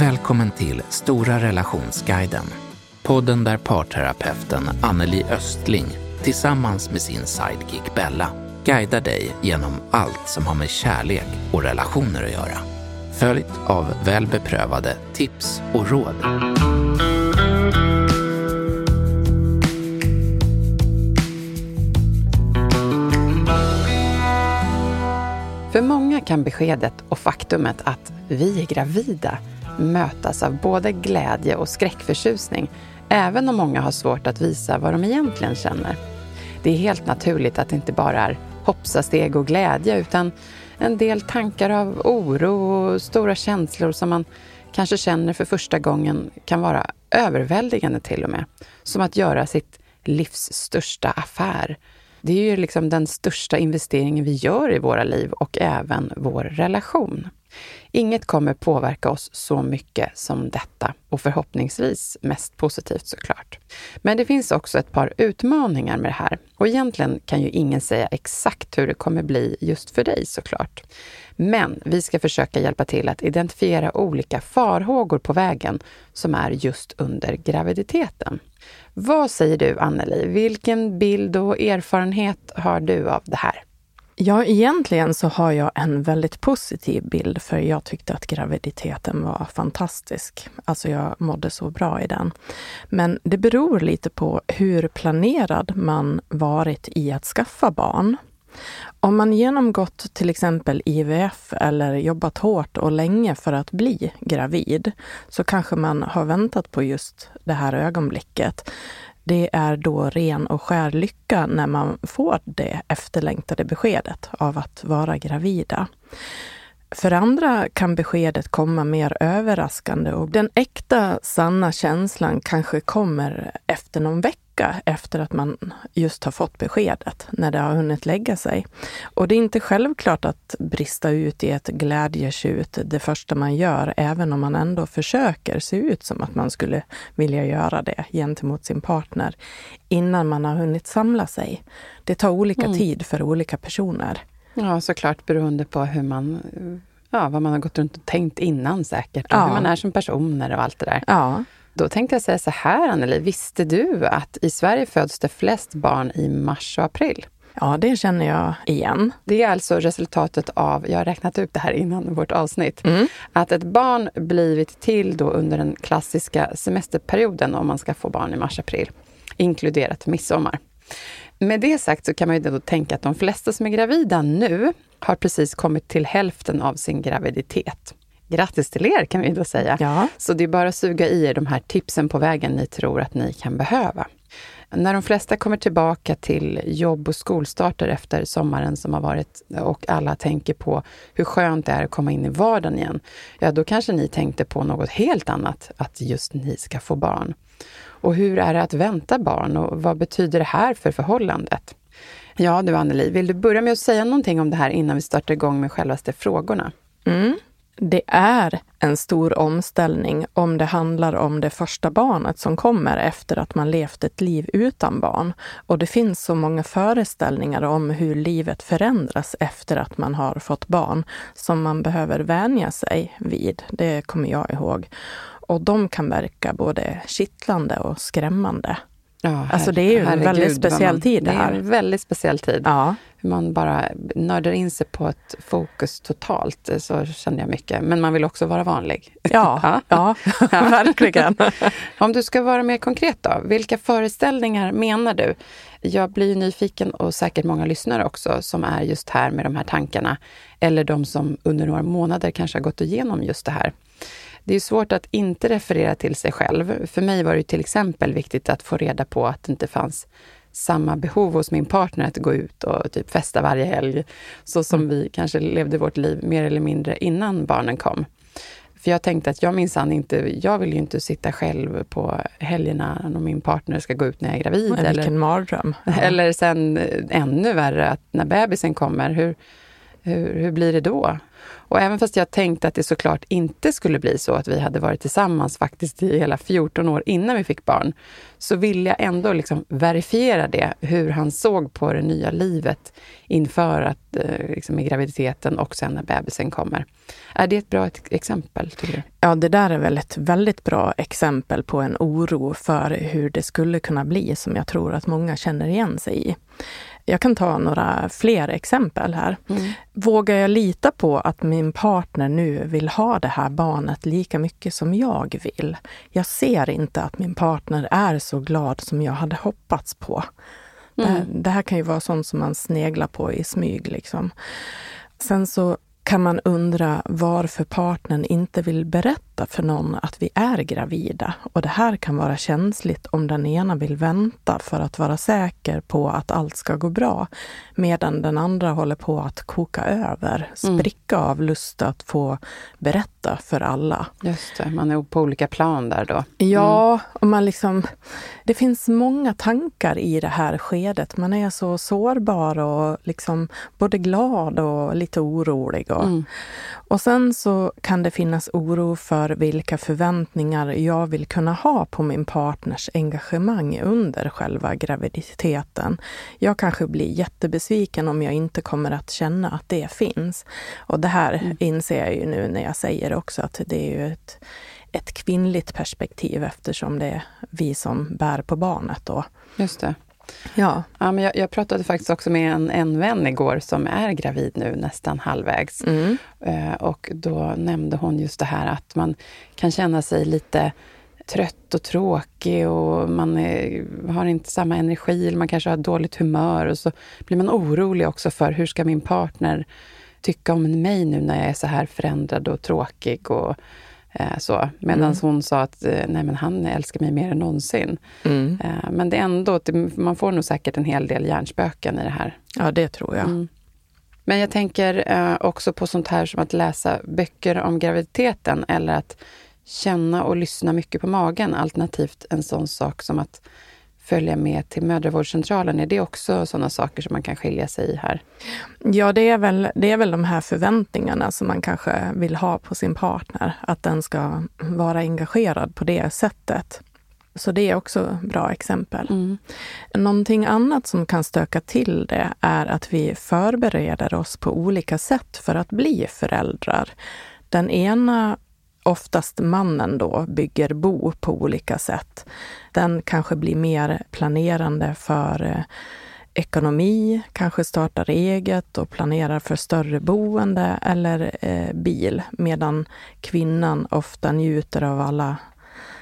Välkommen till Stora relationsguiden. Podden där parterapeuten Anneli Östling tillsammans med sin sidekick Bella guidar dig genom allt som har med kärlek och relationer att göra. Följt av väl beprövade tips och råd. För många kan beskedet och faktumet att vi är gravida mötas av både glädje och skräckförtjusning, även om många har svårt att visa vad de egentligen känner. Det är helt naturligt att det inte bara är hoppsasteg och glädje, utan en del tankar av oro och stora känslor som man kanske känner för första gången kan vara överväldigande till och med. Som att göra sitt livs största affär. Det är ju liksom den största investeringen vi gör i våra liv och även vår relation. Inget kommer påverka oss så mycket som detta och förhoppningsvis mest positivt såklart. Men det finns också ett par utmaningar med det här och egentligen kan ju ingen säga exakt hur det kommer bli just för dig såklart. Men vi ska försöka hjälpa till att identifiera olika farhågor på vägen som är just under graviditeten. Vad säger du Anneli? Vilken bild och erfarenhet har du av det här? Ja, egentligen så har jag en väldigt positiv bild för jag tyckte att graviditeten var fantastisk. Alltså jag mådde så bra i den. Men det beror lite på hur planerad man varit i att skaffa barn. Om man genomgått till exempel IVF eller jobbat hårt och länge för att bli gravid så kanske man har väntat på just det här ögonblicket det är då ren och skär lycka när man får det efterlängtade beskedet av att vara gravida. För andra kan beskedet komma mer överraskande och den äkta, sanna känslan kanske kommer efter någon vecka efter att man just har fått beskedet, när det har hunnit lägga sig. Och det är inte självklart att brista ut i ett glädjetjut det första man gör, även om man ändå försöker se ut som att man skulle vilja göra det gentemot sin partner, innan man har hunnit samla sig. Det tar olika mm. tid för olika personer. Ja, såklart beroende på hur man Ja, vad man har gått runt och tänkt innan säkert. Och ja. hur man är som personer och allt det där. Ja. Då tänkte jag säga så här, Anneli. Visste du att i Sverige föds det flest barn i mars och april? Ja, det känner jag igen. Det är alltså resultatet av, jag har räknat ut det här innan vårt avsnitt, mm. att ett barn blivit till då under den klassiska semesterperioden om man ska få barn i mars-april, inkluderat midsommar. Med det sagt så kan man ju då tänka att de flesta som är gravida nu har precis kommit till hälften av sin graviditet. Grattis till er kan vi då säga. Ja. Så det är bara att suga i er de här tipsen på vägen ni tror att ni kan behöva. När de flesta kommer tillbaka till jobb och skolstarter efter sommaren som har varit och alla tänker på hur skönt det är att komma in i vardagen igen, ja då kanske ni tänkte på något helt annat, att just ni ska få barn. Och hur är det att vänta barn och vad betyder det här för förhållandet? Ja du Anneli, vill du börja med att säga någonting om det här innan vi startar igång med självaste frågorna? Mm. Det är en stor omställning om det handlar om det första barnet som kommer efter att man levt ett liv utan barn. Och det finns så många föreställningar om hur livet förändras efter att man har fått barn som man behöver vänja sig vid. Det kommer jag ihåg. Och de kan verka både kittlande och skrämmande. Ja, alltså det är ju en väldigt speciell man, tid det här. Det är en väldigt speciell tid. Ja. Hur man bara nördar in sig på ett fokus totalt, så kände jag mycket. Men man vill också vara vanlig. Ja, ja. ja verkligen. Om du ska vara mer konkret då, vilka föreställningar menar du? Jag blir nyfiken och säkert många lyssnare också som är just här med de här tankarna. Eller de som under några månader kanske har gått igenom just det här. Det är svårt att inte referera till sig själv. För mig var det till exempel viktigt att få reda på att det inte fanns samma behov hos min partner att gå ut och typ festa varje helg. Så som mm. vi kanske levde vårt liv mer eller mindre innan barnen kom. För jag tänkte att jag minsann inte, jag vill ju inte sitta själv på helgerna när min partner ska gå ut när jag är gravid. Men vilken mardröm. Eller sen ännu värre, att när bebisen kommer, hur, hur, hur blir det då? Och även fast jag tänkte att det såklart inte skulle bli så att vi hade varit tillsammans faktiskt i hela 14 år innan vi fick barn, så ville jag ändå liksom verifiera det, hur han såg på det nya livet inför att, eh, liksom, i graviditeten och sen när bebisen kommer. Är det ett bra exempel, tycker du? Ja, det där är väl ett väldigt bra exempel på en oro för hur det skulle kunna bli, som jag tror att många känner igen sig i. Jag kan ta några fler exempel här. Mm. Vågar jag lita på att min partner nu vill ha det här barnet lika mycket som jag vill? Jag ser inte att min partner är så glad som jag hade hoppats på. Mm. Det, här, det, här, kan ju vara sånt som man sneglar på i smyg. Liksom. Sen så kan man undra varför partnern inte vill berätta för någon att vi är gravida. Och det här kan vara känsligt om den ena vill vänta för att vara säker på att allt ska gå bra, medan den andra håller på att koka över, mm. spricka mm. av lust att få berätta för alla. Just det, man är på olika plan där då. Mm. Ja, och man liksom, det finns många tankar i det här skedet. Man är så sårbar och liksom både glad och lite orolig. Och, mm. och sen så kan det finnas oro för vilka förväntningar jag vill kunna ha på min partners engagemang under själva graviditeten. Jag kanske blir jättebesviken om jag inte kommer att känna att det finns. Och det här mm. inser jag ju nu när jag säger också att det är ju ett, ett kvinnligt perspektiv eftersom det är vi som bär på barnet då. Just det. Ja. ja men jag, jag, pratade faktiskt också med en, en vän igår som är gravid nu, nästan halvvägs. Mm. Eh, och då nämnde hon just det här att man kan känna sig lite trött och tråkig och man är, har inte samma energi, eller man kanske har dåligt humör och så blir man orolig också för hur ska min partner tycka om mig nu när jag är så här förändrad och tråkig och Eh, så. Medan mm. hon sa att eh, nej, men han älskar mig mer än någonsin. Mm. Eh, men det är ändå, man får nog säkert en hel del hjärnspöken i det här. Ja, det tror jag. Mm. Men jag tänker också på sånt här som att läsa böcker om graviditeten eller att känna och lyssna mycket på magen. Alternativt en sån sak som att följa med till mödravårdscentralen? Är det också sådana saker som man kan skilja sig i här? Ja, det är, väl, det är väl de här förväntningarna som man kanske vill ha på sin partner. Att den ska vara engagerad på det sättet. Så det är också bra exempel. Mm. Någonting annat som kan stöka till det är att vi förbereder oss på olika sätt för att bli föräldrar. Den ena oftast mannen då bygger bo på olika sätt. Den kanske blir mer planerande för eh, ekonomi, kanske startar eget och planerar för större boende eller eh, bil, medan kvinnan ofta njuter av alla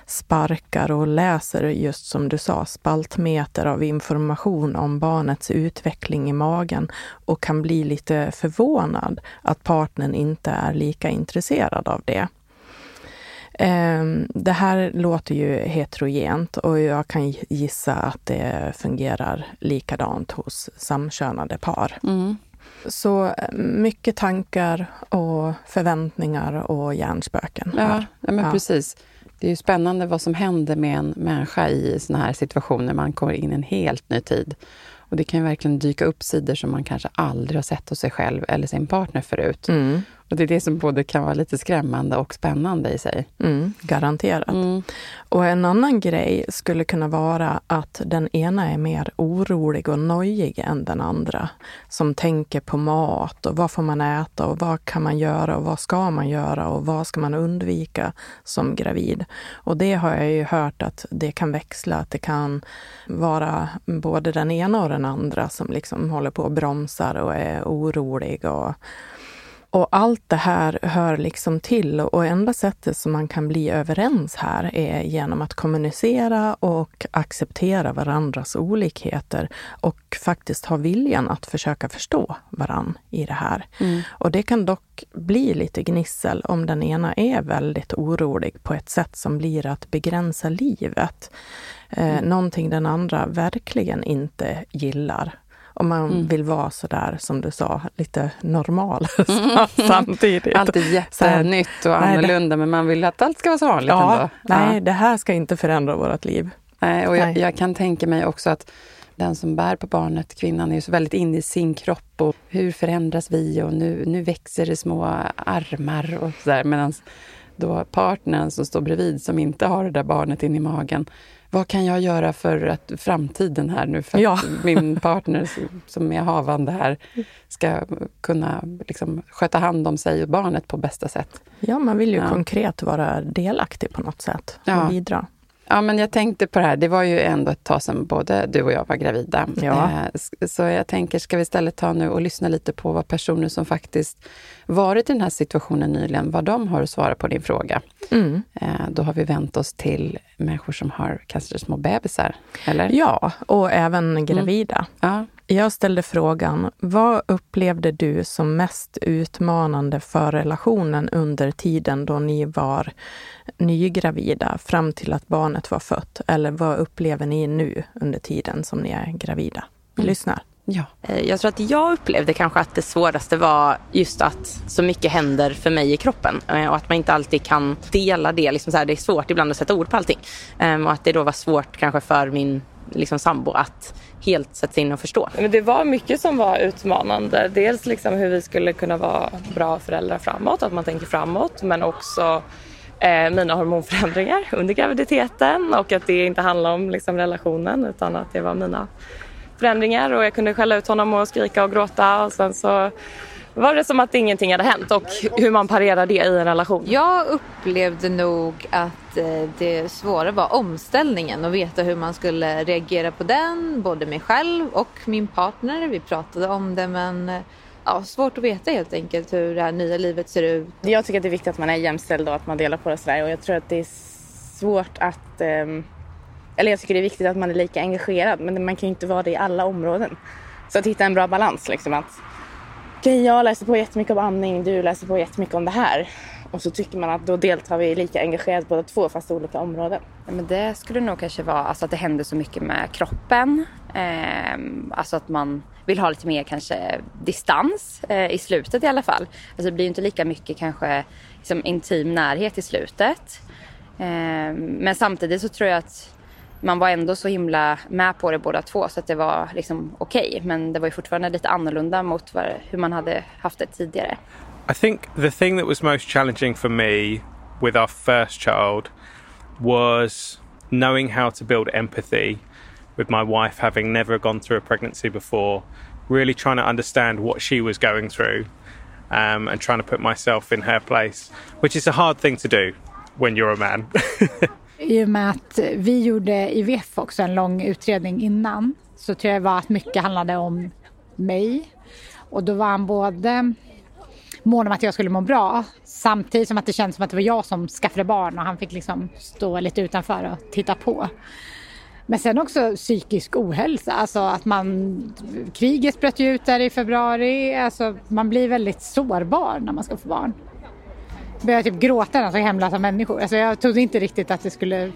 sparkar och läser just som du sa, spaltmeter av information om barnets utveckling i magen och kan bli lite förvånad att partnern inte är lika intresserad av det. Ehm, det här låter ju heterogent och jag kan gissa att det fungerar likadant hos samkönade par. Mm. Så eh, mycket tankar och förväntningar och hjärnspöken. Ja, ja men ja. precis. Det är ju spännande vad som händer med en människa i såna här situationer. Man kommer in i en helt ny tid. Och det kan verkligen dyka upp sidor som man kanske aldrig har sett hos sig själv eller sin partner förut. Mm. Och det är det som både kan vara lite skrämmande och spännande i sig. Mm, garanterat. Mm. Och en annan grej skulle kunna vara att den ena är mer orolig och nojig än den andra. Som tänker på mat och vad får man äta och vad kan man göra och vad ska man göra och vad ska man undvika som gravid. Och det har jag ju hört att det kan växla, att det kan vara både den ena och den andra som liksom håller på och bromsar och är orolig och Och allt det här hör liksom till och enda sättet som man kan bli överens här är genom att kommunicera och acceptera varandras olikheter och faktiskt ha viljan att försöka förstå varann i det här. Mm. Och det kan dock bli lite gnissel om den ena är väldigt orolig på ett sätt som blir att begränsa livet. Eh, mm. Någonting den andra verkligen inte gillar. Om man mm. vill vara sådär, som du sa, lite normal samtidigt. Allt är jättenytt och nej, annorlunda, det... men man vill att allt ska vara så vanligt ja, ändå. Nej, ja. det här ska inte förändra vårt liv. Nej, och jag, jag, kan tänka mig också att den som bär på barnet, kvinnan, är ju så väldigt inne i sin kropp och hur förändras vi och nu, nu växer det små armar och sådär. Medan då partnern som står bredvid, som inte har det där barnet in i magen, vad kan jag göra för att framtiden här nu, för ja. att min partner som är havande här ska kunna liksom sköta hand om sig och barnet på bästa sätt. Ja, man vill ju ja. konkret vara delaktig på något sätt och ja. bidra. Ja, men jag tänkte på det här. Det var ju ändå ett tag sedan både du och jag var gravida. Ja. Eh, så jag tänker, ska vi istället ta nu och lyssna lite på vad personer som faktiskt varit i den här situationen nyligen, vad de har att svara på din fråga. Mm. Eh, då har vi vänt oss till människor som har kanske små bebisar, eller? Ja, och även gravida. Mm. Ja. Jag ställde frågan, vad upplevde du som mest utmanande för relationen under tiden då ni var nygravida fram till att barnet var fött? Eller vad upplever ni nu under tiden som ni är gravida? Vi mm. lyssnar. Ja. Eh, jag tror att jag upplevde kanske att det svåraste var just att så mycket händer för mig i kroppen eh, och att man inte alltid kan dela det. Liksom så här, det är svårt ibland att sätta ord på allting. Ehm, och att det då var svårt kanske för min liksom, sambo att helt sätta sig in och förstå. Men det var mycket som var utmanande. Dels liksom hur vi skulle kunna vara bra föräldrar framåt, att man tänker framåt, men också eh, mina hormonförändringar under graviditeten och att det inte handlar om liksom, relationen utan att det var mina förändringar och jag kunde skälla ut honom och skrika och gråta och sen så var det som att ingenting hade hänt och hur man parerar det i en relation. Jag upplevde nog att eh, det svåra var omställningen och veta hur man skulle reagera på den, både mig själv och min partner. Vi pratade om det men eh, ja, svårt att veta helt enkelt hur det här nya livet ser ut. Jag tycker att det är viktigt att man är jämställd och att man delar på det sådär och jag tror att det är svårt att um eller jag tycker det är viktigt att man är lika engagerad men man kan ju inte vara det i alla områden. Så att hitta en bra balans liksom att okej okay, jag läser på jättemycket om amning, du läser på jättemycket om det här. Och så tycker man att då deltar vi lika engagerat båda två fast i olika områden. Ja, men det skulle nog kanske vara alltså att det händer så mycket med kroppen. Eh, alltså att man vill ha lite mer kanske distans eh, i slutet i alla fall. Alltså det blir ju inte lika mycket kanske liksom, intim närhet i slutet. Eh, men samtidigt så tror jag att man var ändå så himla med på det båda två så att det var liksom okej. Okay. Men det var ju fortfarande lite annorlunda mot vad, hur man hade haft det tidigare. I think the thing that was most challenging for me with our first child was knowing how to build empathy with my wife having never gone through a pregnancy before, really trying to understand what she was going through um, and trying to put myself in her place, which is a hard thing to do when you're a man. I och med att vi gjorde IVF också en lång utredning innan så tror jag var att mycket handlade om mig. Och då var han både mån om att jag skulle må bra samtidigt som att det kändes som att det var jag som skaffade barn och han fick liksom stå lite utanför och titta på. Men sen också psykisk ohälsa, alltså att man... Kriget bröt ju ut där i februari, alltså man blir väldigt sårbar när man ska få barn började typ gråta när jag såg hemlösa människor. Alltså jag trodde inte riktigt att det skulle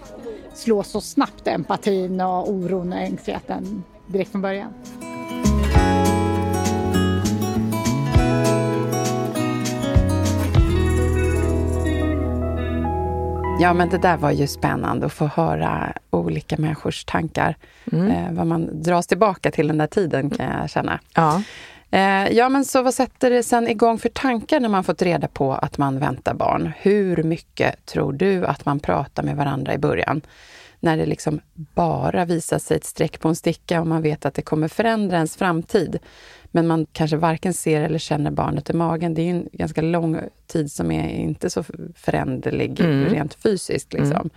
slå så snabbt empatin och oron och ängsligheten direkt från början. Ja, men det där var ju spännande att få höra olika människors tankar. Mm. Eh, vad man dras tillbaka till den där tiden kan jag känna. Ja. Eh, ja, men så vad sätter det sen igång för tankar när man fått reda på att man väntar barn? Hur mycket tror du att man pratar med varandra i början? När det liksom bara visar sig ett streck på en sticka och man vet att det kommer förändra ens framtid. Men man kanske varken ser eller känner barnet i magen. Det är en ganska lång tid som är inte så föränderlig mm. rent fysiskt. Liksom. Mm.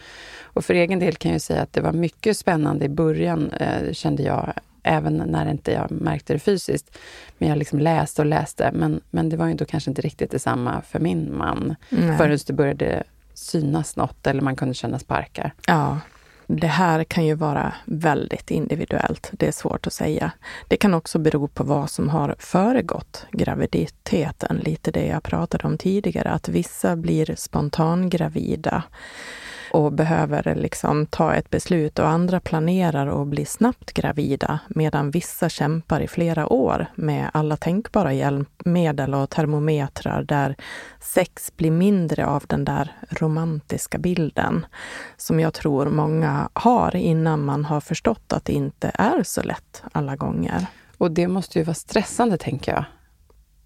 Och för egen del kan jag säga att det var mycket spännande i början, eh, kände jag, även när inte jag märkte det fysiskt. Men jag liksom läste och läste, men, men det var ju då kanske inte riktigt detsamma för min man. Nej. Förrän det började synas något eller man kunde känna sparkar. Ja, det här kan ju vara väldigt individuellt. Det är svårt att säga. Det kan också bero på vad som har föregått graviditeten. Lite det jag pratade om tidigare, att vissa blir spontangravida och behöver liksom ta ett beslut och andra planerar att bli snabbt gravida medan vissa kämpar i flera år med alla tänkbara hjälpmedel och termometrar där sex blir mindre av den där romantiska bilden som jag tror många har innan man har förstått att det inte är så lätt alla gånger. Och det måste ju vara stressande, tänker jag.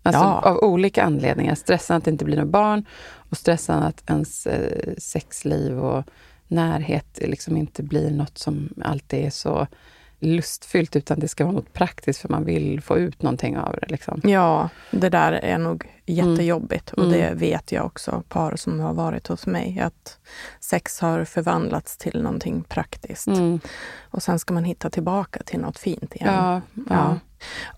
Alltså, ja. Av olika anledningar. Stressen att det inte blir något barn och stressen att ens eh, sexliv och närhet liksom inte blir något som alltid är så lustfyllt, utan det ska vara något praktiskt för man vill få ut någonting av det. Liksom. Ja, det där är nog jättejobbigt mm. och det mm. vet jag också, par som har varit hos mig, att sex har förvandlats till någonting praktiskt. Mm. Och sen ska man hitta tillbaka till något fint igen. Ja, ja. ja.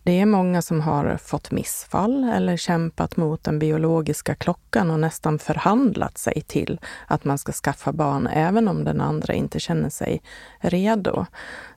Det är många som har fått missfall eller kämpat mot den biologiska klockan och nästan förhandlat sig till att man ska skaffa barn även om den andra inte känner sig redo.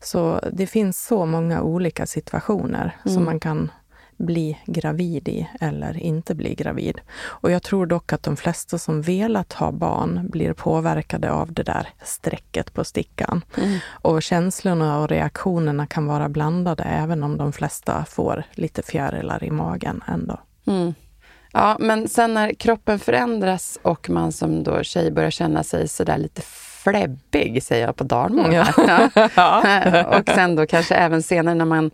Så det finns så många olika situationer mm. som man kan bli gravid i eller inte bli gravid. Och jag tror dock att de flesta som velat ha barn blir påverkade av det där strecket på stickan. Mm. Och känslorna och reaktionerna kan vara blandade även om de flesta får lite fjärilar i magen ändå. Mm. Ja, men sen när kroppen förändras och man som då tjej börjar känna sig sådär lite fläbbig, säger jag på dalmål. Ja. ja. och sen då kanske även senare när man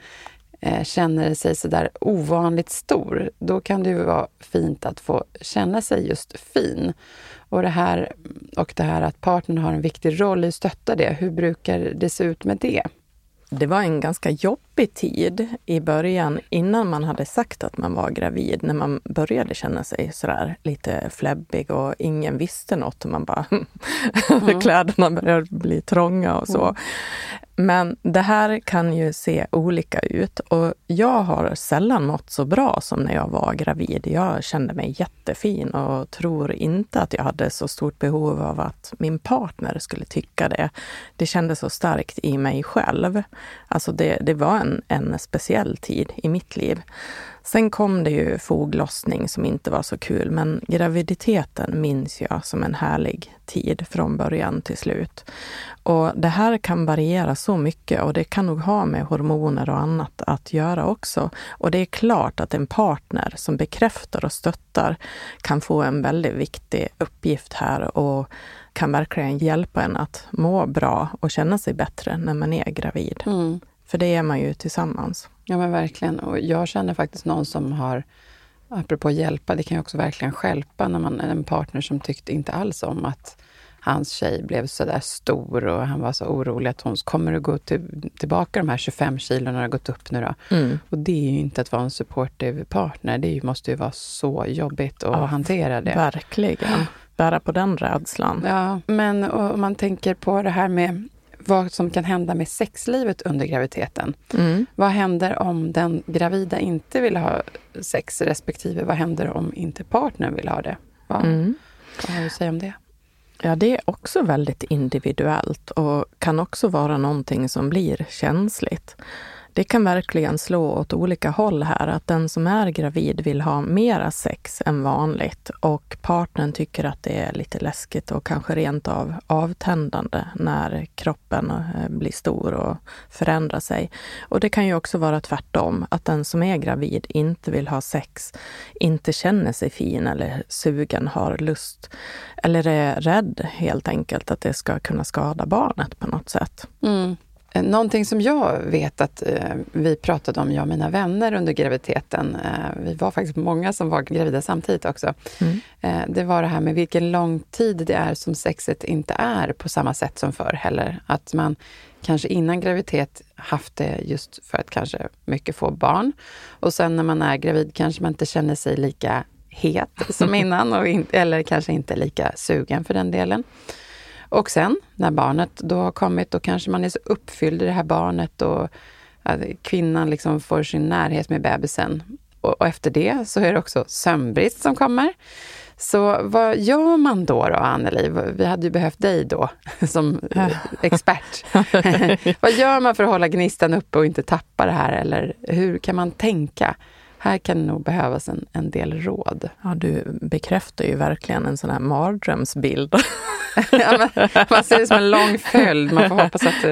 eh, känner sig sådär ovanligt stor, då kan det ju vara fint att få känna sig just fin. Och det här, och det här att partnern har en viktig roll i att stötta det, hur brukar det se ut med det? Det var en ganska jobbig tid i början innan man hade sagt att man var gravid, när man började känna sig sådär lite fläbbig och ingen visste något och man bara... Mm. kläderna började bli trånga och så. Mm. Men det här kan ju se olika ut och jag har sällan mått så bra som när jag var gravid. Jag kände mig jättefin och tror inte att jag hade så stort behov av att min partner skulle tycka det. Det kändes så starkt i mig själv. Alltså det, det var en, en speciell tid i mitt liv. Sen kom det ju foglossning som inte var så kul, men graviditeten minns jag som en härlig tid från början till slut. Och det här kan variera så mycket och det kan nog ha med hormoner och annat att göra också. Och det är klart att en partner som bekräftar och stöttar kan få en väldigt viktig uppgift här och kan verkligen hjälpa en att må bra och känna sig bättre när man är gravid. Mm. För det är man ju tillsammans. Ja men verkligen. Och jag känner faktiskt någon som har, apropå hjälpa, det kan ju också verkligen skälpa när man är en partner som tyckte inte alls om att hans tjej blev så där stor och han var så orolig att hon kommer att gå till, tillbaka de här 25 kilona har gått upp nu då. Mm. Och det är ju inte att vara en supportive partner. Det måste ju vara så jobbigt att ja, hantera det. Verkligen. Bära på den rädslan. Ja, men om man tänker på det här med vad som kan hända med sexlivet under graviditeten. Mm. Vad händer om den gravida inte vill ha sex respektive vad händer om inte partnern vill ha det? Vad, mm. vad har du att säga om det? Ja, det är också väldigt individuellt och kan också vara någonting som blir känsligt det kan verkligen slå åt olika håll här. Att den som är gravid vill ha mera sex än vanligt och partnern tycker att det är lite läskigt och kanske rent av avtändande när kroppen eh, blir stor och förändrar sig. Och det kan ju också vara tvärtom, att den som är gravid inte vill ha sex, inte känner sig fin eller sugen, har lust eller är rädd helt enkelt att det ska kunna skada barnet på något sätt. Mm. Eh, någonting som jag vet att eh, vi pratade om, jag och mina vänner, under graviditeten. Eh, vi var faktiskt många som var gravida samtidigt också. Mm. Eh, det var det här med vilken lång tid det är som sexet inte är på samma sätt som förr heller. Att man kanske innan graviditet haft det just för att kanske mycket få barn. Och sen när man är gravid kanske man inte känner sig lika het som innan, och in, eller kanske inte lika sugen för den delen. Och sen när barnet då har kommit, då kanske man är så uppfylld i det här barnet och kvinnan liksom får sin närhet med bebisen. Och, och efter det så är det också sömnbrist som kommer. Så vad gör man då, då Anneli? Vi hade ju behövt dig då som expert. vad gör man för att hålla gnistan uppe och inte tappa det här? Eller hur kan man tänka? Här kan det nog behövas en, en del råd. Ja, du bekräftar ju verkligen en sån här mardrömsbild. ja, man ser det som en lång följd. Man får hoppas att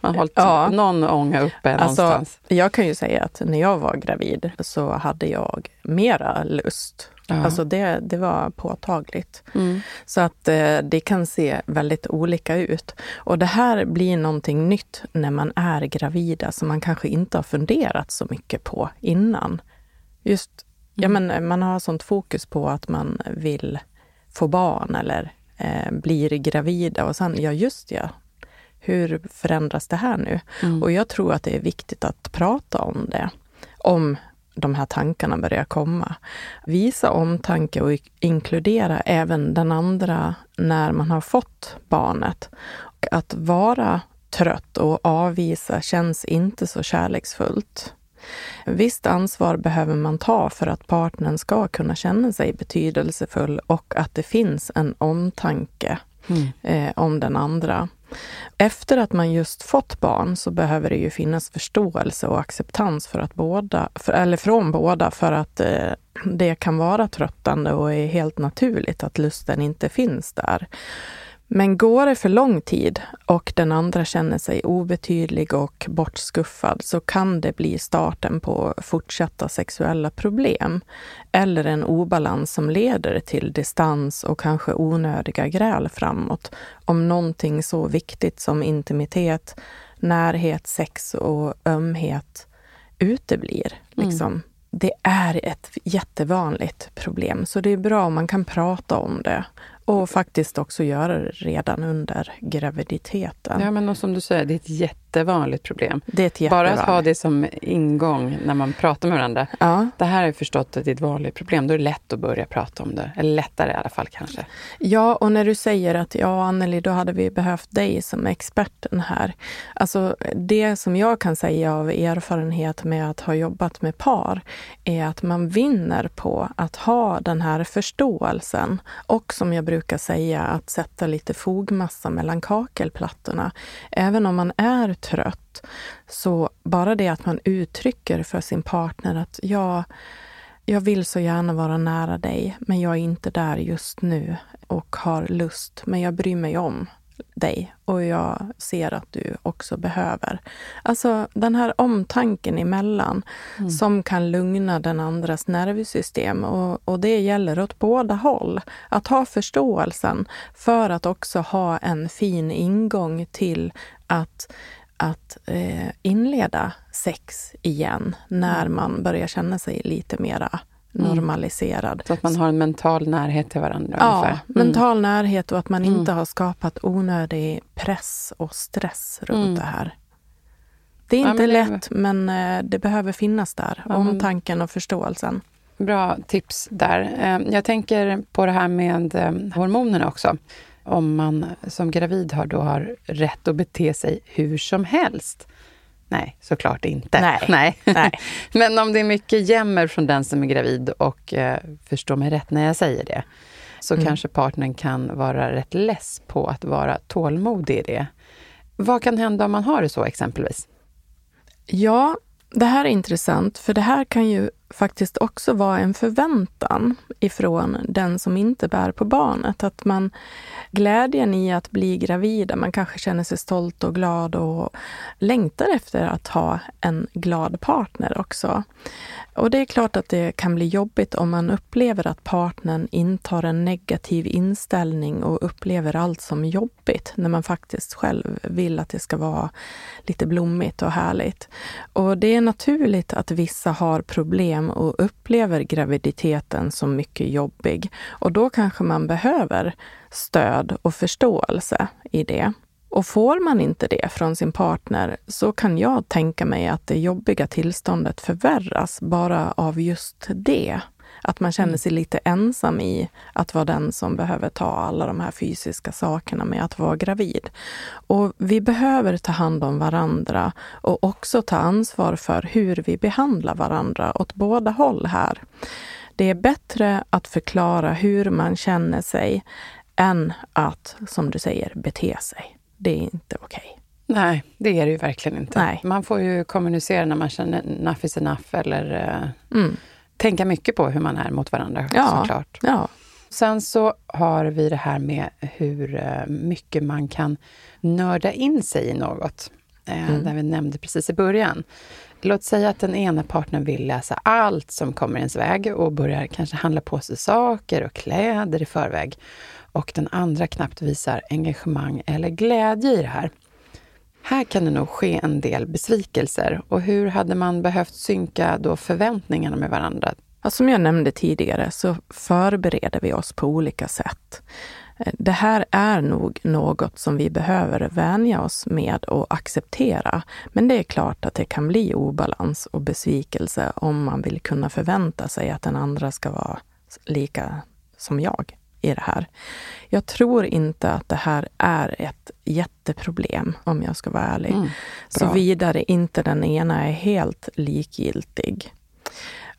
man har hållit ja. någon ånga uppe alltså, någonstans. Jag kan ju säga att när jag var gravid så hade jag mera lust Ja. Alltså det, det var påtagligt. Mm. Så att eh, det kan se väldigt olika ut. Och det här blir någonting nytt när man är gravida som man kanske inte har funderat så mycket på innan. Just, mm. ja men man har sånt fokus på att man vill få barn eller eh, blir gravida och sen, ja just ja, hur förändras det här nu? Mm. Och jag tror att det är viktigt att prata om det. Om de här tankarna börjar komma. Visa omtanke och inkludera även den andra när man har fått barnet. Att vara trött och avvisa känns inte så kärleksfullt. Visst ansvar behöver man ta för att partnern ska kunna känna sig betydelsefull och att det finns en omtanke mm. eh, om den andra. Efter att man just fått barn så behöver det ju finnas förståelse och acceptans för att båda, för, eller från båda för att eh, det kan vara tröttande och är helt naturligt att lusten inte finns där. Men går det för lång tid och den andra känner sig obetydlig och bortskuffad så kan det bli starten på fortsatta sexuella problem eller en obalans som leder till distans och kanske onödiga gräl framåt om någonting så viktigt som intimitet, närhet, sex och ömhet uteblir. Mm. Liksom. Mm. Det är ett jättevanligt problem, så det är bra om man kan prata om det och faktiskt också göra det redan under graviditeten. Ja, men som du säger, det är ett jätte jättevanligt problem. Det är ett Bara att ha det som ingång när man pratar med varandra. Ja. Det här har jag förstått att det är ett vanligt problem. Då är det lätt att börja prata om det. Eller lättare i alla fall kanske. Ja, och när du säger att ja, Anneli, då hade vi behövt dig som experten här. Alltså, det som jag kan säga av erfarenhet med att ha jobbat med par är att man vinner på att ha den här förståelsen och som jag brukar säga att sätta lite fogmassa mellan kakelplattorna. Även om man är trött, så bara det att man uttrycker för sin partner att ja, jag vill så gärna vara nära dig, men jag är inte där just nu och har lust, men jag bryr mig om dig och jag ser att du också behöver. Alltså den här omtanken emellan mm. som kan lugna den andras nervsystem och, och det gäller åt båda håll. Att ha förståelsen för att också ha en fin ingång till att att eh, inleda sex igen när mm. man börjar känna sig lite mera Mm. normaliserad. Så att man har en mental närhet till varandra? Ja, ungefär. Mm. mental närhet och att man inte mm. har skapat onödig press och stress runt mm. det här. Det är inte ja, men lätt, men eh, det behöver finnas där. Ja, omtanken och förståelsen. Bra tips där. Eh, jag tänker på det här med eh, hormonerna också. Om man som gravid har, då har rätt att bete sig hur som helst. Nej, såklart inte. Nej. Nej. Nej. Men om det är mycket jämmer från den som är gravid och eh, förstå mig rätt när jag säger det, så mm. kanske partnern kan vara rätt less på att vara tålmodig i det. Vad kan hända om man har det så exempelvis? Ja, det här är intressant, för det här kan ju faktiskt också vara en förväntan ifrån den som inte bär på barnet. Att man glädjen i att bli gravid, man kanske känner sig stolt och glad och längtar efter att ha en glad partner också. Och det är klart att det kan bli jobbigt om man upplever att partnern intar en negativ inställning och upplever allt som jobbigt när man faktiskt själv vill att det ska vara lite blommigt och härligt. Och det är naturligt att vissa har problem och upplever graviditeten som mycket jobbig. Och då kanske man behöver stöd och förståelse i det. Och får man inte det från sin partner så kan jag tänka mig att det jobbiga tillståndet förvärras bara av just det. Att man känner Mm. sig lite ensam i att vara den som behöver ta alla de här fysiska sakerna med att vara gravid. Och vi behöver ta hand om varandra och också ta ansvar för hur vi behandlar varandra åt båda håll här. Det är bättre att förklara hur man känner sig än att, som du säger, bete sig. Det är inte okej. Nej, det är det ju verkligen inte. Nej. Man får ju kommunicera när man känner enough is enough eller eh, Mm. tänka mycket på hur man är mot varandra Ja. såklart. Ja. Sen så har vi det här med hur eh, mycket man kan nörda in sig i något. Eh, Mm. Där vi nämnde precis i början. Låt säga att den ena partnern vill läsa allt som kommer ens väg och börjar kanske handla på sig saker och kläder i förväg. Och den andra knappt visar engagemang eller glädje i det här. Här kan det nog ske en del besvikelser. Och hur hade man behövt synka då förväntningarna med varandra? Ja, Som jag nämnde tidigare så förbereder vi oss på olika sätt. Det här är nog något som vi behöver vänja oss med och acceptera. Men det är klart att det kan bli obalans och besvikelse om man vill kunna förvänta sig att den andra ska vara lika som jag i det här. Jag tror inte att det här är ett jätteproblem, om jag ska vara ärlig. Mm. Såvida inte den ena är helt likgiltig.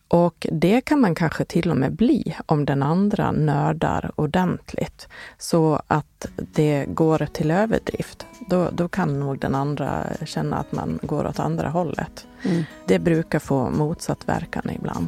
Och det kan man kanske till och med bli om den andra nördar ordentligt. Så att det går till överdrift. Då, då kan nog den andra känna att man går åt andra hållet. Mm. Det brukar få motsatt verkan ibland.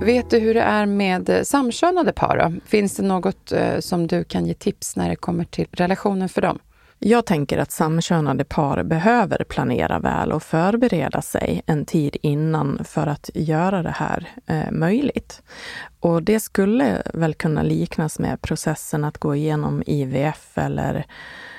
Vet du hur det är med eh, samkönade par? Då? Finns det något eh, som du kan ge tips när det kommer till relationen för dem? Jag tänker att samkönade par behöver planera väl och förbereda sig en tid innan för att göra det här eh, möjligt. Och det skulle väl kunna liknas med processen att gå igenom IVF eller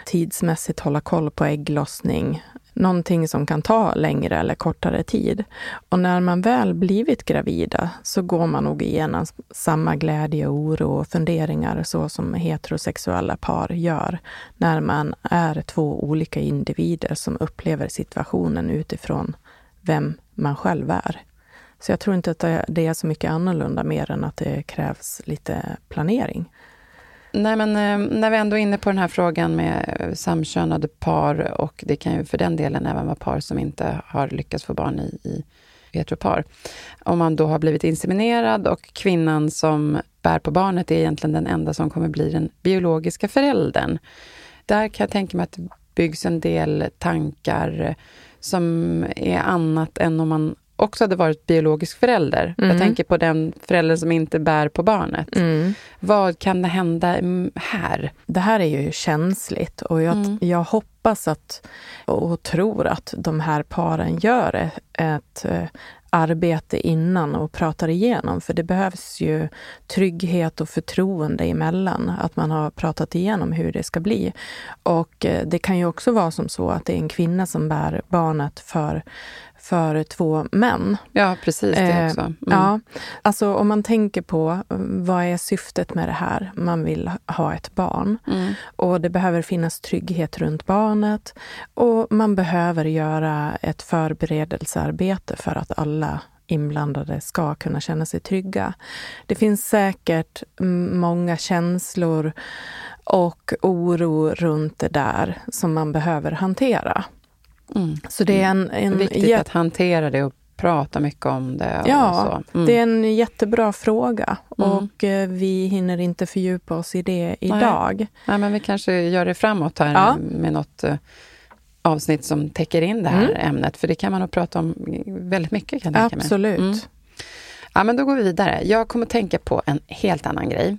tidsmässigt hålla koll på ägglossning. Någonting som kan ta längre eller kortare tid. Och när man väl blivit gravida så går man nog igenom samma glädje, oro och funderingar så som heterosexuella par gör när man är två olika individer som upplever situationen utifrån vem man själv är. Så jag tror inte att det- är så mycket annorlunda mer än att det krävs lite planering. Nej, men eh, när vi ändå är inne på den här frågan med eh, samkönade par och det kan ju för den delen även vara par som inte har lyckats få barn i, i heteropar. Om man då har blivit inseminerad och kvinnan som bär på barnet är egentligen den enda som kommer bli den biologiska föräldern. Där kan jag tänka mig att det byggs en del tankar som är annat än om man också hade varit biologisk förälder. Mm. Jag tänker på den föräldern som inte bär på barnet. Vad kan det hända mm, här? Det här är ju känsligt och jag, Mm. jag hoppas att och tror att de här paren gör ett, ett eh, arbete innan och pratar igenom. För det behövs ju trygghet och förtroende emellan. Att man har pratat igenom hur det ska bli. Och eh, det kan ju också vara som så att det är en kvinna som bär barnet för, för två män. Ja, precis det Eh, också. Mm. Ja, alltså om man tänker på eh, vad är syftet med det här? Man vill ha ett barn Mm. och det behöver finnas trygghet runt barnet och man behöver göra ett förberedelsearbete för att alla inblandade ska kunna känna sig trygga. Det finns säkert många känslor och oro runt det där som man behöver hantera. Mm. Så det är en... en Viktigt att hantera det och prata mycket om det. ja, mm. det är en jättebra fråga mm. och eh, vi hinner inte fördjupa oss i det idag. Nej. Nej, men vi kanske gör det framåt här ja. med något eh, avsnitt som täcker in det här mm. ämnet, för det kan man nog prata om väldigt mycket. Kan jag Absolut. Mm. Ja, men då går vi vidare. Jag kommer tänka på en helt annan grej.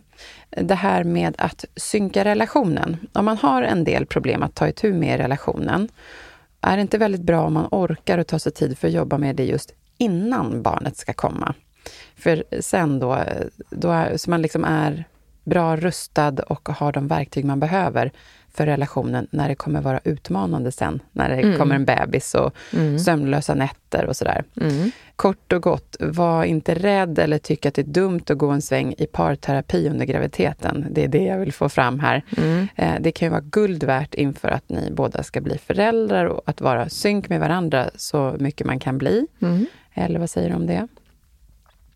Det här med att synka relationen. Om man har en del problem att ta itu med i relationen, är det inte väldigt bra om man orkar och tar sig tid för att jobba med det just innan barnet ska komma? För sen då, då är, så man liksom är bra rustad och har de verktyg man behöver för relationen när det kommer vara utmanande sen, när det mm. kommer en bebis och mm. sömnlösa nätter och sådär. Mm. Kort och gott, var inte rädd eller tyck att det är dumt att gå en sväng i parterapi under graviditeten. Det är det jag vill få fram här. Mm. Eh, det kan ju vara guld värt inför att ni båda ska bli föräldrar och att vara synk med varandra så mycket man kan bli. Mm. Eller vad säger du om det?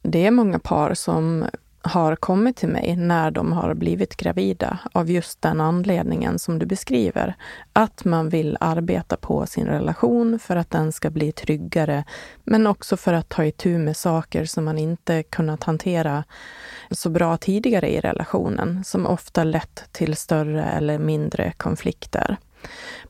Det är många par som har kommit till mig när de har blivit gravida av just den anledningen som du beskriver. Att man vill arbeta på sin relation för att den ska bli tryggare, men också för att ta itu med saker som man inte kunnat hantera så bra tidigare i relationen, som ofta lett till större eller mindre konflikter.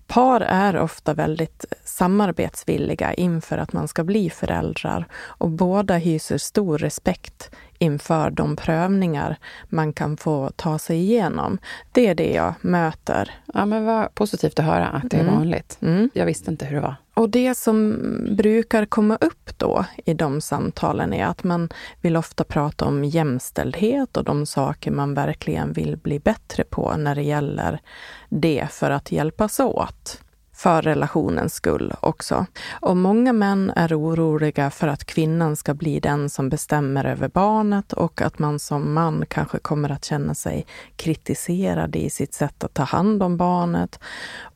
Par är ofta väldigt samarbetsvilliga inför att man ska bli föräldrar och båda hyser stor respekt inför de prövningar man kan få ta sig igenom. Det är det jag möter. Ja, men vad positivt att höra att det är mm. vanligt. Mm. Jag visste inte hur det var. Och det som brukar komma upp då i de samtalen är att man vill ofta prata om jämställdhet och de saker man verkligen vill bli bättre på när det gäller det för att hjälpas åt för relationens skull också. Och många män är oroliga för att kvinnan ska bli den som bestämmer över barnet och att man som man kanske kommer att känna sig kritiserad i sitt sätt att ta hand om barnet.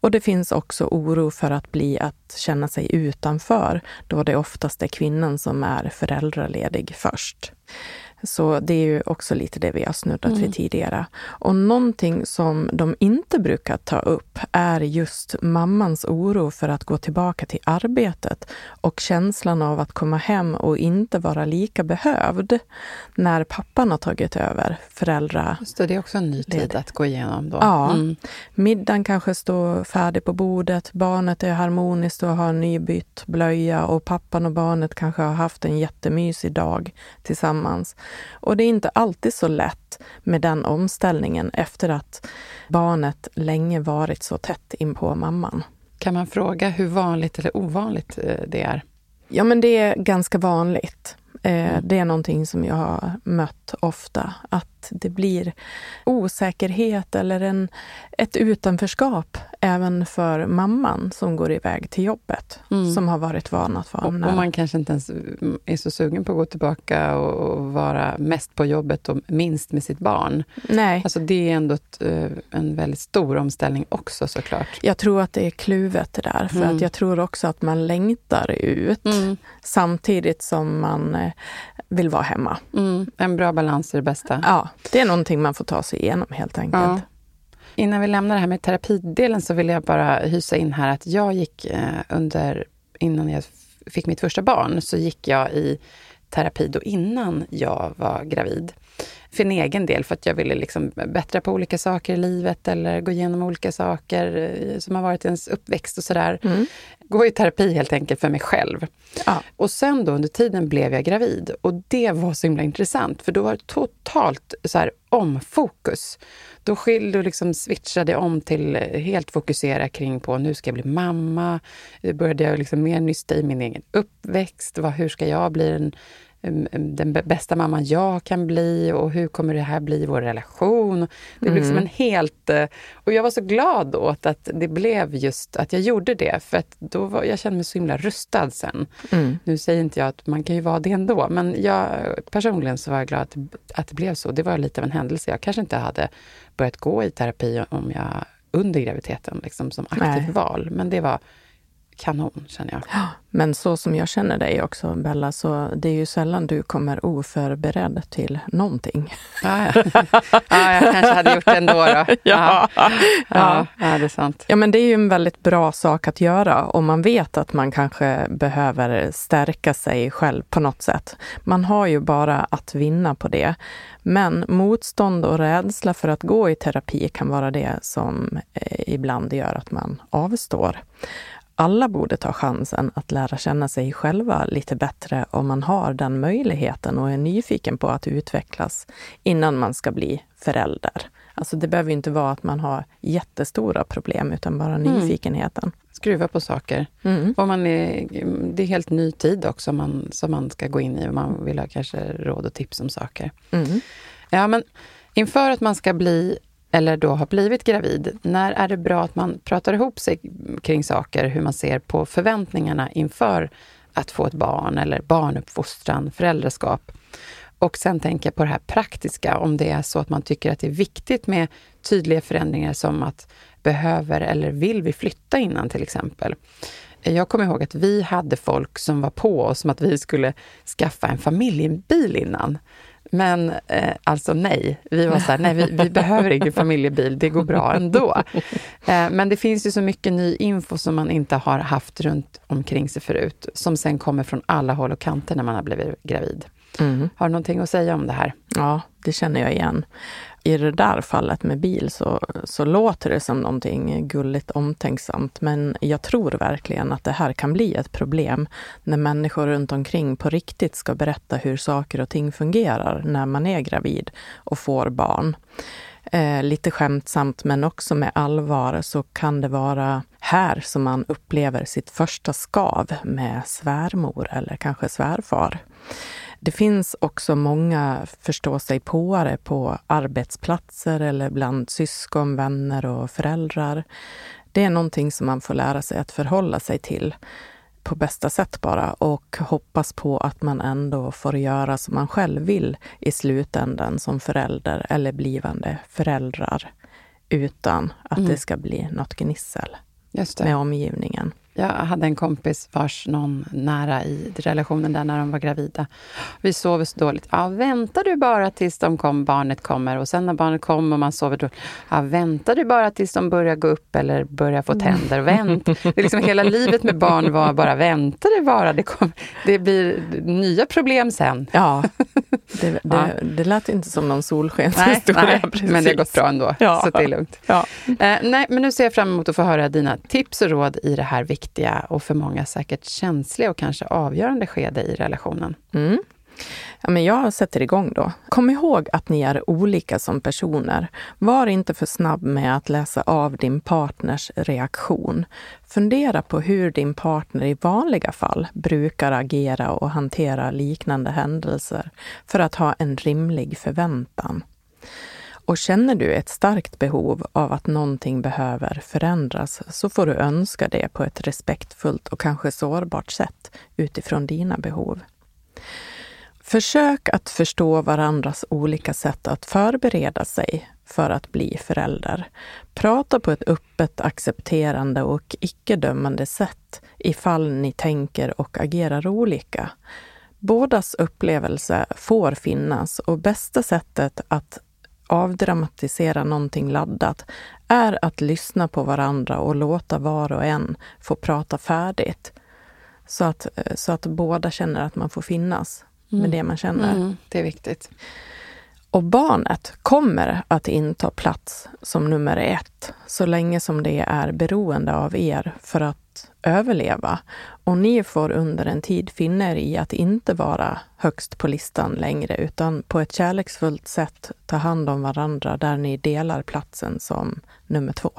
Och det finns också oro för att bli att känna sig utanför, då det oftast är kvinnan som är föräldraledig först. Så det är ju också lite det vi har snuddat mm. vid tidigare. Och någonting som de inte brukar ta upp är just mammans oro för att gå tillbaka till arbetet och känslan av att komma hem och inte vara lika behövd när pappan har tagit över föräldra... Just det, det är också en ny tid att gå igenom då. Ja. Mm. Middagen kanske står färdig på bordet, barnet är harmoniskt och har nybytt blöja och pappan och barnet kanske har haft en jättemysig dag tillsammans. Och det är inte alltid så lätt med den omställningen efter att barnet länge varit så tätt in på mamman. Kan man fråga hur vanligt eller ovanligt eh, det är? Ja, men det är ganska vanligt. Eh. Det är någonting som jag har mött ofta, att det blir osäkerhet eller en, ett utanförskap även för mamman som går iväg till jobbet, mm. som har varit van att vara och, och man kanske inte ens är så sugen på att gå tillbaka och, vara mest på jobbet och minst med sitt barn. Nej. Alltså det är ändå ett, eh, en väldigt stor omställning också såklart. Jag tror att det är kluvet det där, för mm. att jag tror också att man längtar ut mm. samtidigt som man eh, vill vara hemma. Mm. En bra balans är det bästa. Ja, det är någonting man får ta sig igenom helt enkelt. Ja. Innan vi lämnar det här med terapidelen så vill jag bara hysa in här att jag gick eh, under, innan jag fick mitt första barn, så gick jag i terapi då innan jag var gravid. För en egen del, för att jag ville liksom bättra på olika saker i livet eller gå igenom olika saker eh, som har varit ens uppväxt och sådär. Mm. Gå i terapi helt enkelt för mig själv. Ja. Och sen då under tiden blev jag gravid och det var så himla intressant för då var det totalt så här omfokus. Då, skil, då liksom switchade jag om till eh, helt fokusera kring på nu ska jag bli mamma. Då började jag liksom mer nysta i min egen uppväxt. Vad, hur ska jag bli en den bästa mamman jag kan bli och hur kommer det här bli i vår relation? Det blev liksom mm. en helt... Eh, och jag var så glad åt att det blev just att jag gjorde det, för att då var, jag kände mig så himla rustad sen. Mm. Nu säger inte jag att man kan ju vara det ändå, men jag, personligen så var jag glad att, att det blev så. Det var lite av en händelse. Jag kanske inte hade börjat gå i terapi om jag under graviditeten, liksom, som aktivt val, men det var kanon, känner jag. Men så som jag känner dig också, Bella, så det är ju sällan du kommer oförberedd till någonting. Ja, ja. ja jag kanske hade gjort det ändå. Då. Ja. Ja. Ja. det är sant. Ja, men det är ju en väldigt bra sak att göra om man vet att man kanske behöver stärka sig själv på något sätt. Man har ju bara att vinna på det. Men motstånd och rädsla för att gå i terapi kan vara det som eh, ibland gör att man avstår. Alla borde ta chansen att lära känna sig själva lite bättre om man har den möjligheten och är nyfiken på att utvecklas innan man ska bli förälder. Alltså det behöver inte vara att man har jättestora problem, utan bara Mm. nyfikenheten. Skruva på saker. Mm. Och man är, det är helt ny tid också man, som man ska gå in i man vill ha kanske råd och tips om saker. Mm. Ja, men inför att man ska bli, eller då har blivit gravid, när är det bra att man pratar ihop sig kring saker, hur man ser på förväntningarna inför att få ett barn eller barnuppfostran, föräldraskap? Och sen tänker jag på det här praktiska, om det är så att man tycker att det är viktigt med tydliga förändringar som att behöver eller vill vi flytta innan till exempel. Jag kommer ihåg att vi hade folk som var på oss som att vi skulle skaffa en familjebil innan. Men eh, alltså nej, vi var så här, nej vi, vi behöver ingen familjebil, det går bra ändå. Eh, men det finns ju så mycket ny info som man inte har haft runt omkring sig förut, som sen kommer från alla håll och kanter när man har blivit gravid. Mm. Har du någonting att säga om det här? Ja, det känner jag igen. I det där fallet med bil så, så låter det som någonting gulligt omtänksamt, men jag tror verkligen att det här kan bli ett problem när människor runt omkring på riktigt ska berätta hur saker och ting fungerar när man är gravid och får barn. Eh, lite skämtsamt men också med allvar så kan det vara här som man upplever sitt första skav med svärmor eller kanske svärfar. Det finns också många förståsigpåare på arbetsplatser eller bland syskon, vänner och föräldrar. Det är någonting som man får lära sig att förhålla sig till på bästa sätt bara och hoppas på att man ändå får göra som man själv vill i slutändan som förälder eller blivande föräldrar utan att Mm. det ska bli något gnissel med omgivningen. Jag hade en kompis vars någon nära i relationen där när de var gravida. Vi sover så dåligt. Ja, väntar du bara tills de kom, barnet kommer och sen när barnet kom och man sover då. Ja, väntar du bara tills de börjar gå upp eller börjar få tänder. Vänt. Det är liksom hela livet med barn var bara vänta det bara. Det, kom, det blir nya problem sen. Ja, det, det, Ja. det lät inte som någon Nej, solskenshistoria. nej, precis. men det har gått bra ändå, Ja. så det är lugnt. Ja. Eh, nej, men nu ser jag fram emot att få höra dina tips och råd i det här viktiga och för många säkert känsliga och kanske avgörande skede i relationen. Mm. Ja, men jag sätter igång då. Kom ihåg att ni är olika som personer. Var inte för snabb med att läsa av din partners reaktion. Fundera på hur din partner i vanliga fall brukar agera och hantera liknande händelser för att ha en rimlig förväntan. Och känner du ett starkt behov av att någonting behöver förändras så får du önska det på ett respektfullt och kanske sårbart sätt utifrån dina behov. Försök att förstå varandras olika sätt att förbereda sig för att bli förälder. Prata på ett öppet, accepterande och icke-dömande sätt ifall ni tänker och agerar olika. Bådas upplevelse får finnas och bästa sättet att avdramatisera någonting laddat är att lyssna på varandra och låta var och en få prata färdigt. Så att, så att båda känner att man får finnas med Mm. det man känner. Mm, det är viktigt. Och barnet kommer att inta plats som nummer ett så länge som det är beroende av er för att överleva. Och ni får under en tid finna er i att inte vara högst på listan längre utan på ett kärleksfullt sätt ta hand om varandra där ni delar platsen som nummer två.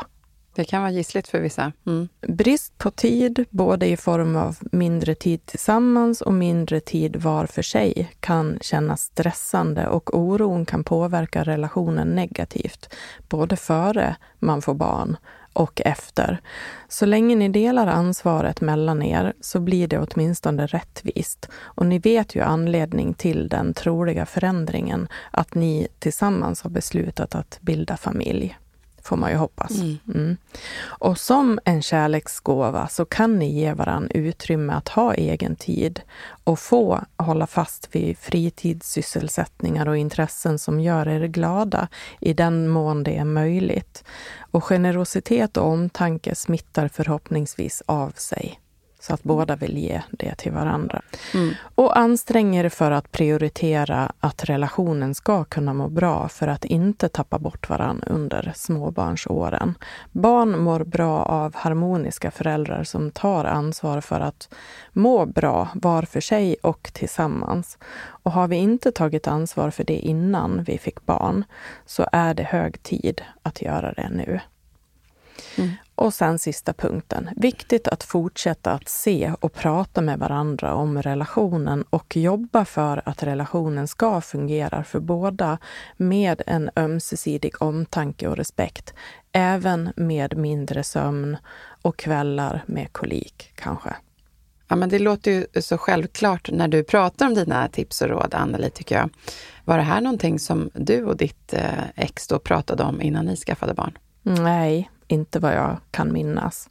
Det kan vara gissligt för vissa. Mm. Brist på tid, både i form av mindre tid tillsammans och mindre tid var för sig, kan kännas stressande och oron kan påverka relationen negativt, både före man får barn och efter. Så länge ni delar ansvaret mellan er så blir det åtminstone rättvist. Och ni vet ju anledning till den troliga förändringen, att ni tillsammans har beslutat att bilda familj får man ju hoppas. Mm. Mm. Och som en kärleksgåva så kan ni ge varann utrymme att ha egen tid och få hålla fast vid fritidssysselsättningar och intressen som gör er glada i den mån det är möjligt. Och generositet och omtanke smittar förhoppningsvis av sig så att båda vill ge det till varandra. Mm. Och ansträng er för att prioritera att relationen ska kunna må bra för att inte tappa bort varandra under småbarnsåren. Barn mår bra av harmoniska föräldrar som tar ansvar för att må bra var för sig och tillsammans. Och har vi inte tagit ansvar för det innan vi fick barn så är det hög tid att göra det nu. Mm. Och sen sista punkten. Viktigt att fortsätta att se och prata med varandra om relationen och jobba för att relationen ska fungera för båda med en ömsesidig omtanke och respekt. Även med mindre sömn och kvällar med kolik kanske. Ja, men det låter ju så självklart när du pratar om dina tips och råd, Anneli, tycker jag. Var det här någonting som du och ditt eh, ex då pratade om innan ni skaffade barn? Nej, inte vad jag kan minnas.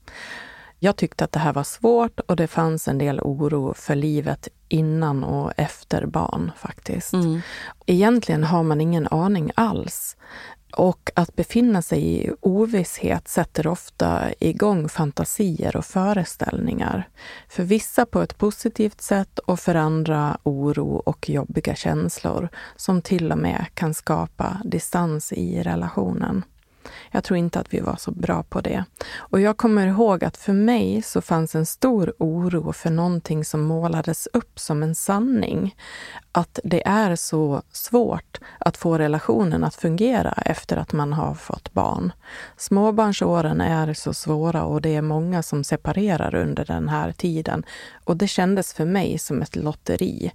Jag tyckte att det här var svårt och det fanns en del oro för livet innan och efter barn faktiskt. Mm. Egentligen har man ingen aning alls. Och att befinna sig i ovisshet sätter ofta igång fantasier och föreställningar. För vissa på ett positivt sätt och för andra oro och jobbiga känslor som till och med kan skapa distans i relationen. Jag tror inte att vi var så bra på det. Och jag kommer ihåg att för mig så fanns en stor oro för någonting som målades upp som en sanning. Att det är så svårt att få relationen att fungera efter att man har fått barn. Småbarnsåren är så svåra och det är många som separerar under den här tiden. Och det kändes för mig som ett lotteri.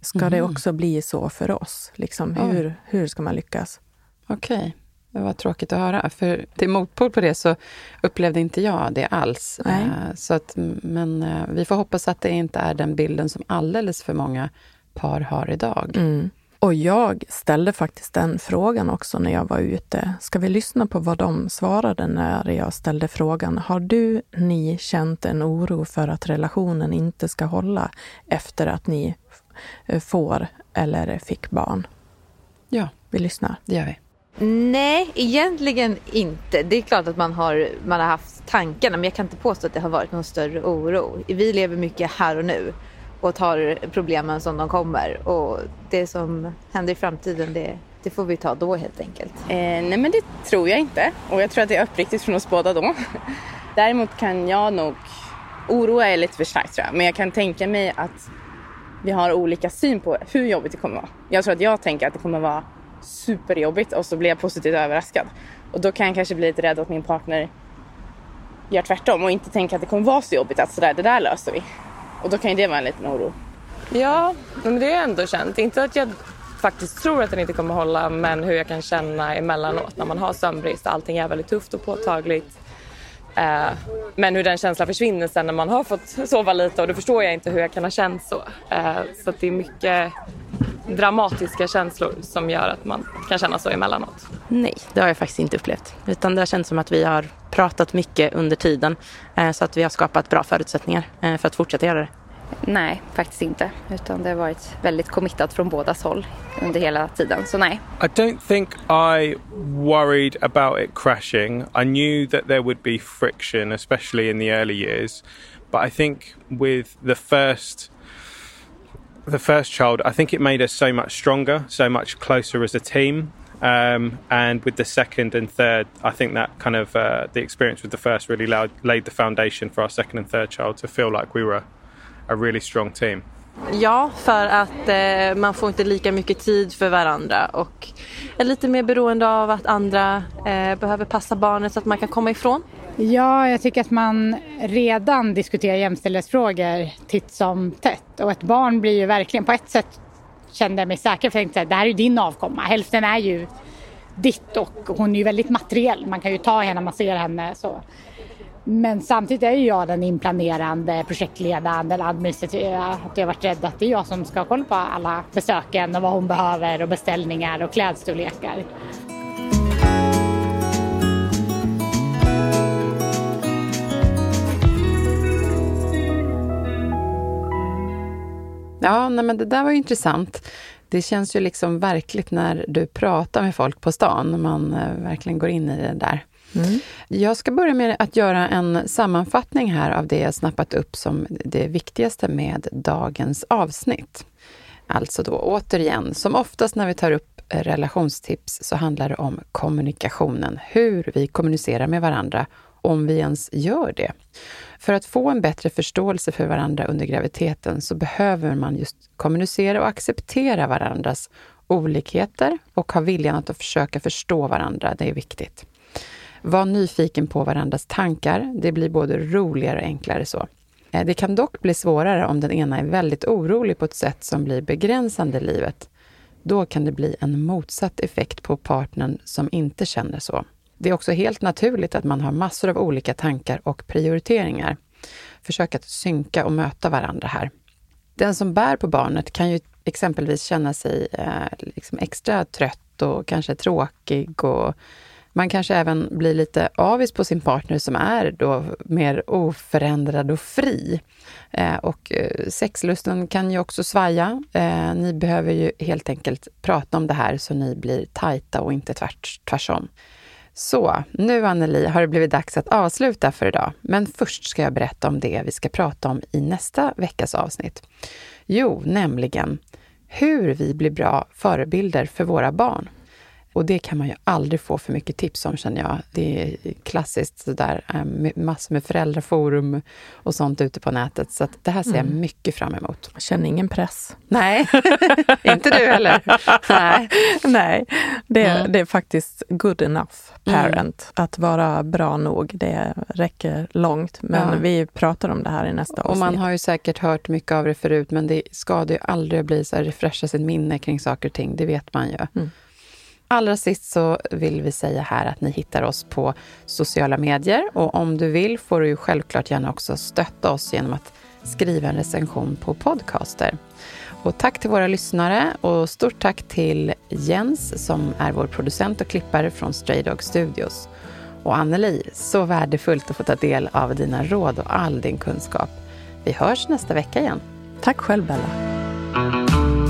Ska mm. det också bli så för oss? Liksom, hur, hur ska man lyckas? Okej. Det var tråkigt att höra. För till motpol på det så upplevde inte jag det alls. Nej. Eh, så att, men eh, vi får hoppas att det inte är den bilden som alldeles för många par har idag. Mm. Och jag ställde faktiskt den frågan också när jag var ute. Ska vi lyssna på vad de svarade när jag ställde frågan? Har du, ni känt en oro för att relationen inte ska hålla efter att ni eh, får eller fick barn? Ja. Vi lyssnar. Det gör vi. Nej, egentligen inte. Det är klart att man har, man har haft tankarna men jag kan inte påstå att det har varit någon större oro. Vi lever mycket här och nu och tar problemen som de kommer. Och det som händer i framtiden det, det får vi ta då helt enkelt. Eh, nej men det tror jag inte och jag tror att det är uppriktigt från oss båda då. Däremot kan jag nog, oroa är lite för starkt tror jag, men jag kan tänka mig att vi har olika syn på hur jobbigt det kommer vara. Jag tror att jag tänker att det kommer vara superjobbigt och så blir jag positivt överraskad. Och då kan jag kanske bli lite rädd att min partner gör tvärtom och inte tänker att det kommer vara så jobbigt att sådär, det där löser vi. Och då kan ju det vara en liten oro. Ja, men det har jag ändå känt. Inte att jag faktiskt tror att den inte kommer hålla men hur jag kan känna emellanåt när man har sömnbrist. Allting är väldigt tufft och påtagligt. Eh, men hur den känslan försvinner sen när man har fått sova lite och då förstår jag inte hur jag kan ha känt så. Eh, så det är mycket dramatiska känslor som gör att man kan känna så emellanåt? Nej, det har jag faktiskt inte upplevt. Utan det har känts som att vi har pratat mycket under tiden eh, så att vi har skapat bra förutsättningar eh, för att fortsätta göra det. Nej, faktiskt inte. Utan det har varit väldigt committat från håll under hela tiden. Så nej. I don't think I worried about it crashing. I knew that there would be friction, especially in the early years. But I think with the first the first child, I think it made us so much stronger, so much closer as a team. Um, and with the second and third, I think that kind of uh, the experience with the first really laid the foundation for our second and third child to feel like we were a, really strong team. Ja, för att eh, man får inte lika mycket tid för varandra och är lite mer beroende av att andra eh, behöver passa barnet så att man kan komma ifrån. Ja, jag tycker att man redan diskuterar jämställdhetsfrågor titt som tätt. Och ett barn blir ju verkligen, på ett sätt kände jag mig säker för jag tänkte att det här är ju din avkomma. Hälften är ju ditt och hon är ju väldigt materiell. Man kan ju ta henne, man ser henne så. Men samtidigt är ju jag den inplanerande, projektledaren, den administrativa. Att jag varit rädd att det är jag som ska kolla på alla besöken och vad hon behöver och beställningar och klädstorlekar. Ja, nej, men det där var ju intressant. Det känns ju liksom verkligt när du pratar med folk på stan, man eh, verkligen går in i det där. Mm. Jag ska börja med att göra en sammanfattning här av det jag snappat upp som det viktigaste med dagens avsnitt. Alltså då återigen, som oftast när vi tar upp relationstips så handlar det om kommunikationen, hur vi kommunicerar med varandra, om vi ens gör det. För att få en bättre förståelse för varandra under graviditeten så behöver man just kommunicera och acceptera varandras olikheter och ha viljan att försöka förstå varandra. Det är viktigt. Var nyfiken på varandras tankar. Det blir både roligare och enklare så. Eh, det kan dock bli svårare om den ena är väldigt orolig på ett sätt som blir begränsande i livet. Då kan det bli en motsatt effekt på partnern som inte känner så. Det är också helt naturligt att man har massor av olika tankar och prioriteringar. Försök att synka och möta varandra här. Den som bär på barnet kan ju exempelvis känna sig eh, liksom extra trött och kanske tråkig och man kanske även blir lite avis på sin partner som är då mer oförändrad och fri. Eh, och eh, sexlusten kan ju också svaja. Eh, ni behöver ju helt enkelt prata om det här så ni blir tajta och inte tvärtom. tvärsom. Så, nu Anneli har det blivit dags att avsluta för idag. Men först ska jag berätta om det vi ska prata om i nästa veckas avsnitt. Jo, nämligen hur vi blir bra förebilder för våra barn. Och det kan man ju aldrig få för mycket tips om känner jag. Det är klassiskt sådär, eh, massor med föräldraforum och sånt ute på nätet. Så det här ser jag mm. mycket fram emot. Jag känner ingen press. Nej, inte du heller. Nej, Nej. Det, mm. det är faktiskt good enough parent. Mm. Att vara bra nog, det räcker långt. Men ja. vi pratar om det här i nästa avsnitt. Och man har ju säkert hört mycket av det förut, men det ska ju aldrig bli så här refresha sitt minne kring saker och ting. Det vet man ju. Allra sist så vill vi säga här att ni hittar oss på sociala medier och om du vill får du ju självklart gärna också stötta oss genom att skriva en recension på Podcaster. Och tack till våra lyssnare och stort tack till Jens som är vår producent och klippare från Stray Dog Studios. Och Anneli, så värdefullt att få ta del av dina råd och all din kunskap. Vi hörs nästa vecka igen. Tack själv Bella.